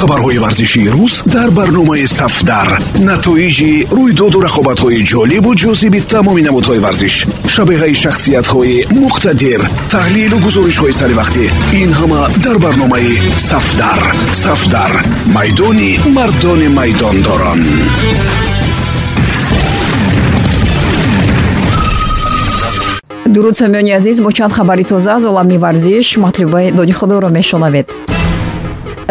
хабарҳои варзишии рӯз дар барномаи сафдар. Натоиҷи рӯйдоду рақобатҳои ҷолибу ҷозиби тамоми намудҳои варзиш. Шабеҳаи шахсиятҳои муқтадир. Таҳлилу гузоришҳои саривақтӣ ин ҳама дар барномаи сафдар. Сафдар. Майдони мардони майдондорон. Дуруд самиёни азиз бо чанд хабари тоза аз олами варзиш матлубаи дони худоро мешунавед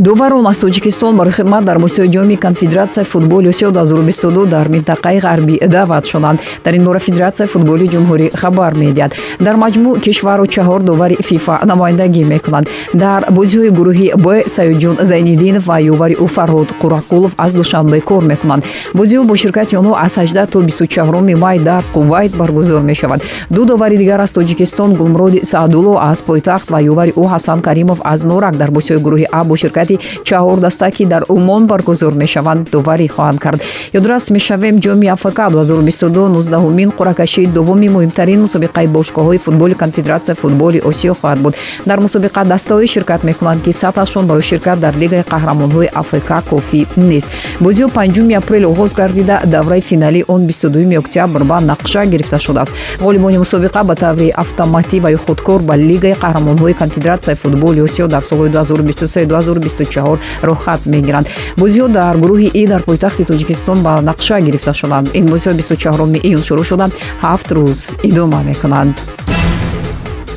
дуварон аз тоҷикистон барои хидмат дар мусои ҷоми конфедератсияи футболи осиё 2022 дар минтақаи ғарбӣ даъват шуданд дар ин бора федератсияи футболи ҷумҳурӣ хабар медиҳад. Дар маҷмӯъ кишвару чаҳор дувари фифа намояндагӣ мекунанд. Дар бозиҳои гурӯҳи б саюҷун зайниддинов ва ювари ӯ фарҳод қурақулов аз душанбе кор мекунанд. Бозиҳо бо ширкати онҳо аз 18 то 24 май дар қувайт баргузор мешавад. Ду довари дигар аз тоҷикистон гулмуроди саъдулло аз пойтахт ва ювари ӯ ҳасан каримов аз норак дар бозиҳои гурӯҳи а бо ширкати ширкати чаҳордаста ки дар умон баргузор мешаванд дуварӣ хоҳанд кард. Ёдрас мешавем ҷоми афк 2022 нуздаҳумин қуръакашии дуввуми муҳимтарин мусобиқаи бошгоҳҳои футболи конфедератсияи футболи осиё хоҳад буд. Дар мусобиқа дастаҳое ширкат мекунанд ки сатҳашон барои ширкат дар лигаи қаҳрамонҳои афк кофӣ нест. Бозиҳо 5 апрел оғоз гардида давраи финалӣ он 22 октябр ба нақша гирифта шудааст. Ғолибони мусобиқа ба таври автоматӣ ва ё худкор ба лигаи қаҳрамонҳои конфедератсияи футболи осиё дар солҳои 2023 24 ро хат мегиранд. Бозиҳо дар гурӯҳи и дар пойтахти тоҷикистон ба нақша гирифта шуданд. Ин бозиҳо 24 июн шурӯъ шуда. Ҳафт рӯз идома мекунанд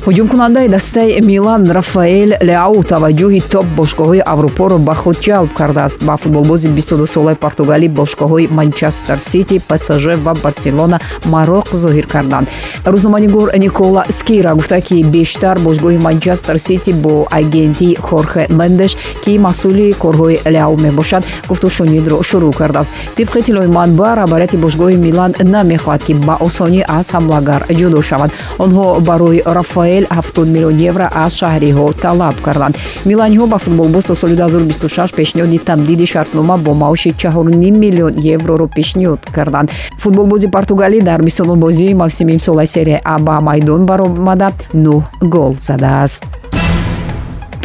ҳуҷумкунандаи дастаи милан рафаэл леау таваҷҷӯҳи топ бошгоҳҳои аврупоро ба худ ҷалб кардааст. Ба футболбози 22солаи португалӣ бошгоҳҳои манчестер сити псж ва барселона мароқ зоҳир карданд. Рӯзноманигор никола скира гуфта ки бештар бошгоҳи манчестер сити бо агенти хорхе мендеш ки масъули корҳои леау мебошад гуфтушунидро шурӯъ кардааст. Тибқи иттилои манбаъ раҳбарияти бошгоҳи милан намехоҳад ки ба осонӣ аз ҳамлагар ҷудо шавад. Онҳо барои рафаэл рафаэл 70 миллион евро аз шаҳриҳо талаб карданд. Миланиҳо ба футболбоз то соли 2026 пешниҳоди тамдиди шартнома бо маоши 4 миллион евроро пешниҳод карданд. Футболбози португалӣ дар 29 бозии мавсими имсолаи серия а ба майдон баромада 9 гол задааст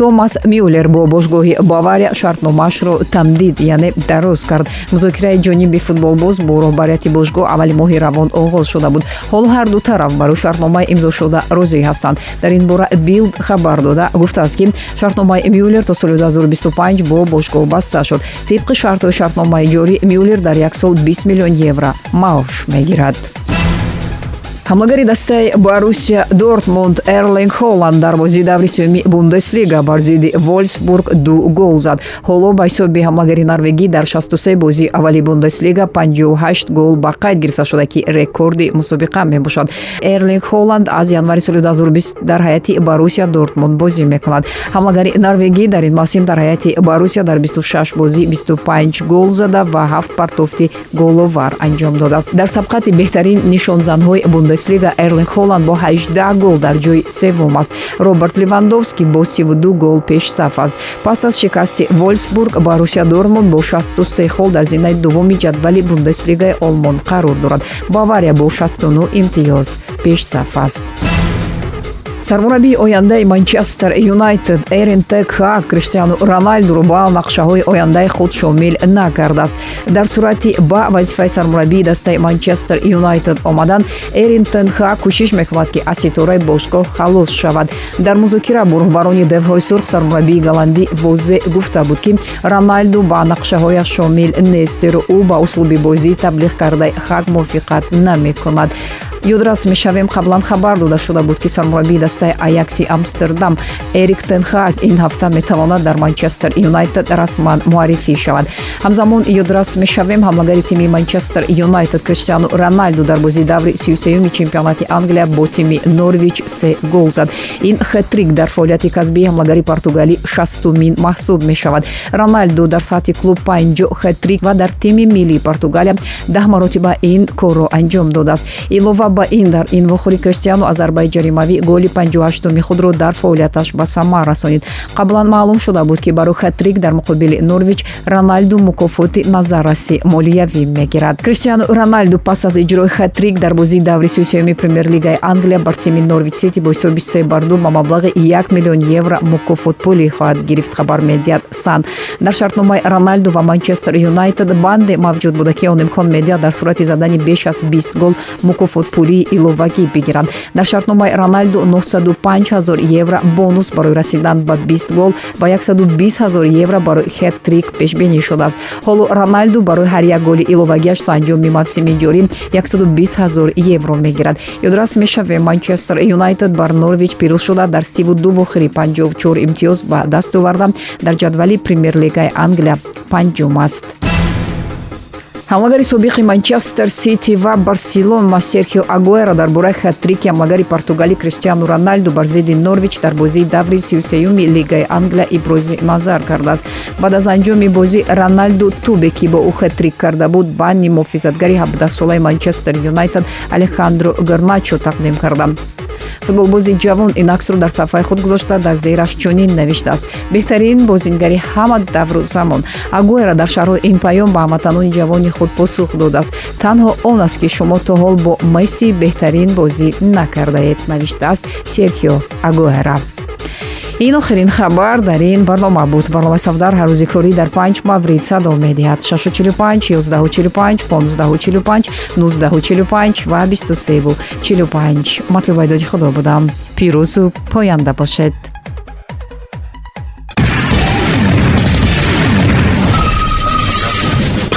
томас мюллер бо бошгоҳи бавария шартномаашро тамдид яъне дароз кард. музокираи ҷониби футболбоз бо роҳбарияти бошгоҳ аввали моҳи равон оғоз шуда буд. ҳоло ҳар ду тараф барои шартномаи имзошуда розӣ ҳастанд. дар ин бора билд хабар дода гуфтааст ки шартномаи мюллер то соли 2025 бо бошгоҳ баста шуд тибқи шартҳои шартномаи ҷорӣ мюллер дар як сол 20 миллион евро маош мегирад ҳамлагари дастаи боруссия дортмунд эрлинг холланд дар бозии даври сеюми бундеслига бар зидди волсбург ду гол зад. Ҳоло ба ҳисоби ҳамлагари норвегӣ дар 63 бозии аввали бундеслига 58 гол ба қайд гирифта шуда ки рекорди мусобиқа мебошад. Эрлинг холланд аз январи соли 2020 дар ҳайати боруссия дортмунд бозӣ мекунад. Ҳамлагари норвегӣ дар ин мавсим дар ҳайати боруссия дар 26 бозӣ 25 гол зада ва ҳафт партофти головар анҷом додааст. Дар сабқати беҳтарин нишонзанҳои бундеслига бундеслига эрлинг холланд бо 18 гол дар ҷои севум аст. Роберт левандовский бо 32 гол пешсаф аст. Пас аз шикасти волсбург боруссия дормунд бо 63 хол дар зинаи дуввуми ҷадвали бундеслигаи олмон қарор дорад. Бавария бо 69 имтиёз пешсаф аст сармураббии ояндаи манчестер юнайтед эрин текха криштиану роналдуро ба нақшаҳои ояндаи худ шомил накардааст. Дар сурати ба вазифаи сармураббии дастаи манчестер юнайтед омадан эрин тенха кӯшиш мекунад ки аз ситораи бошгоҳ халос шавад. Дар музокира бо роҳбарони девҳои сурх сармураббии голландӣ возе гуфта буд ки роналду ба нақшаҳояш шомил нест зеро ӯ ба услуби бозӣ таблиғ кардаи хак мувофиқат намекунад ёдрас мешавем қаблан хабар дода шуда буд ки сармураббии дастаи аякси амстердам. Эрик тенхак ин ҳафта метавонад дар манчестер юнайтед расман муаррифӣ шавад. Ҳамзамон ёдрас мешавем ҳамлагари тими манчестер юнайтед криштиану роналду дар бозии даври сюсеюми чемпионати англия бо тими норвич се гол зад. Ин хетрик дар фаъолияти касбии ҳамлагари португалӣ шастумин маҳсуб мешавад. Роналду дар сатҳи клуб панҷо хетрик ва дар тими миллии португалия даҳ маротиба ин корро анҷом додааст. Илова ба ин дар ин вохӯрӣ криштиану аз зарбаи ҷаримавӣ голи панҷоҳаштуми худро дар фаъолияташ ба самар расонид. Қаблан маълум шуда буд ки барои хатрик дар муқобили норвич роналду мукофоти назарраси молиявӣ мегирад. Криштиану роналду пас аз иҷрои хатрик дар бозии даври сюсеюми премер-лигаи англия бар тими норвич сити бо ҳисоби се бар ду ба маблағи як миллион евро мукофотпулӣ хоҳад гирифт хабар медиҳад сан. Дар шартномаи роналду ва манчестер юнайтед банде мавҷуд буда ки он имкон медиҳад дар сурати задани беш аз бист гол мукофотпулии иловагӣ бигиранд. Дар шартномаи роналду 905 ҳазор евро бонус барои расидан ба бист гол ва 120 ҳазор евро барои хеттрик пешбинӣ шудааст. Ҳоло роналду барои ҳар як голи иловагиаш то анҷоми мавсими ҷорӣ 120 ҳазор евро мегирад. Ёдрас мешавем манчестер юнайтед бар норвич пирӯз шуда. Дар 32 вохири 54 имтиёз ба даст оварда. Дар ҷадвали премер-лигаи англия панҷум аст ҳамлагари собиқи манчестер сити ва барселона серхио агуэро дар бораи хатрики ҳамлагари португалӣ криштиану роналду бар зидди норвич дар бозии даври сюсеюми лигаи англия ибрози назар кардааст. Баъд аз анҷоми бозӣ роналду тубе ки бо ӯ хатрик карда буд банни муҳофизатгари 17-солаи манчестер юнайтед алехандро гарначо тақдим карда футболбози ҷавон ин аксро дар сафҳаи худ гузошта дар зераш чунин навиштааст. Беҳтарин бозингари ҳама давру замон агуэра дар шарҳои ин паём ба ҳамватанони ҷавони худ посух додааст. Танҳо он аст ки шумо то ҳол бо месси беҳтарин бозӣ накардаед навиштааст. Серхио агуэра ин охирин хабар дар ин барнома буд. Барномаи савдар ҳар рӯзи корӣ дар панҷ маврид садо медиҳад. 645 145 1545 1945 ва 23 45 матлуба айдоди худо будам. Пирӯзу поянда бошед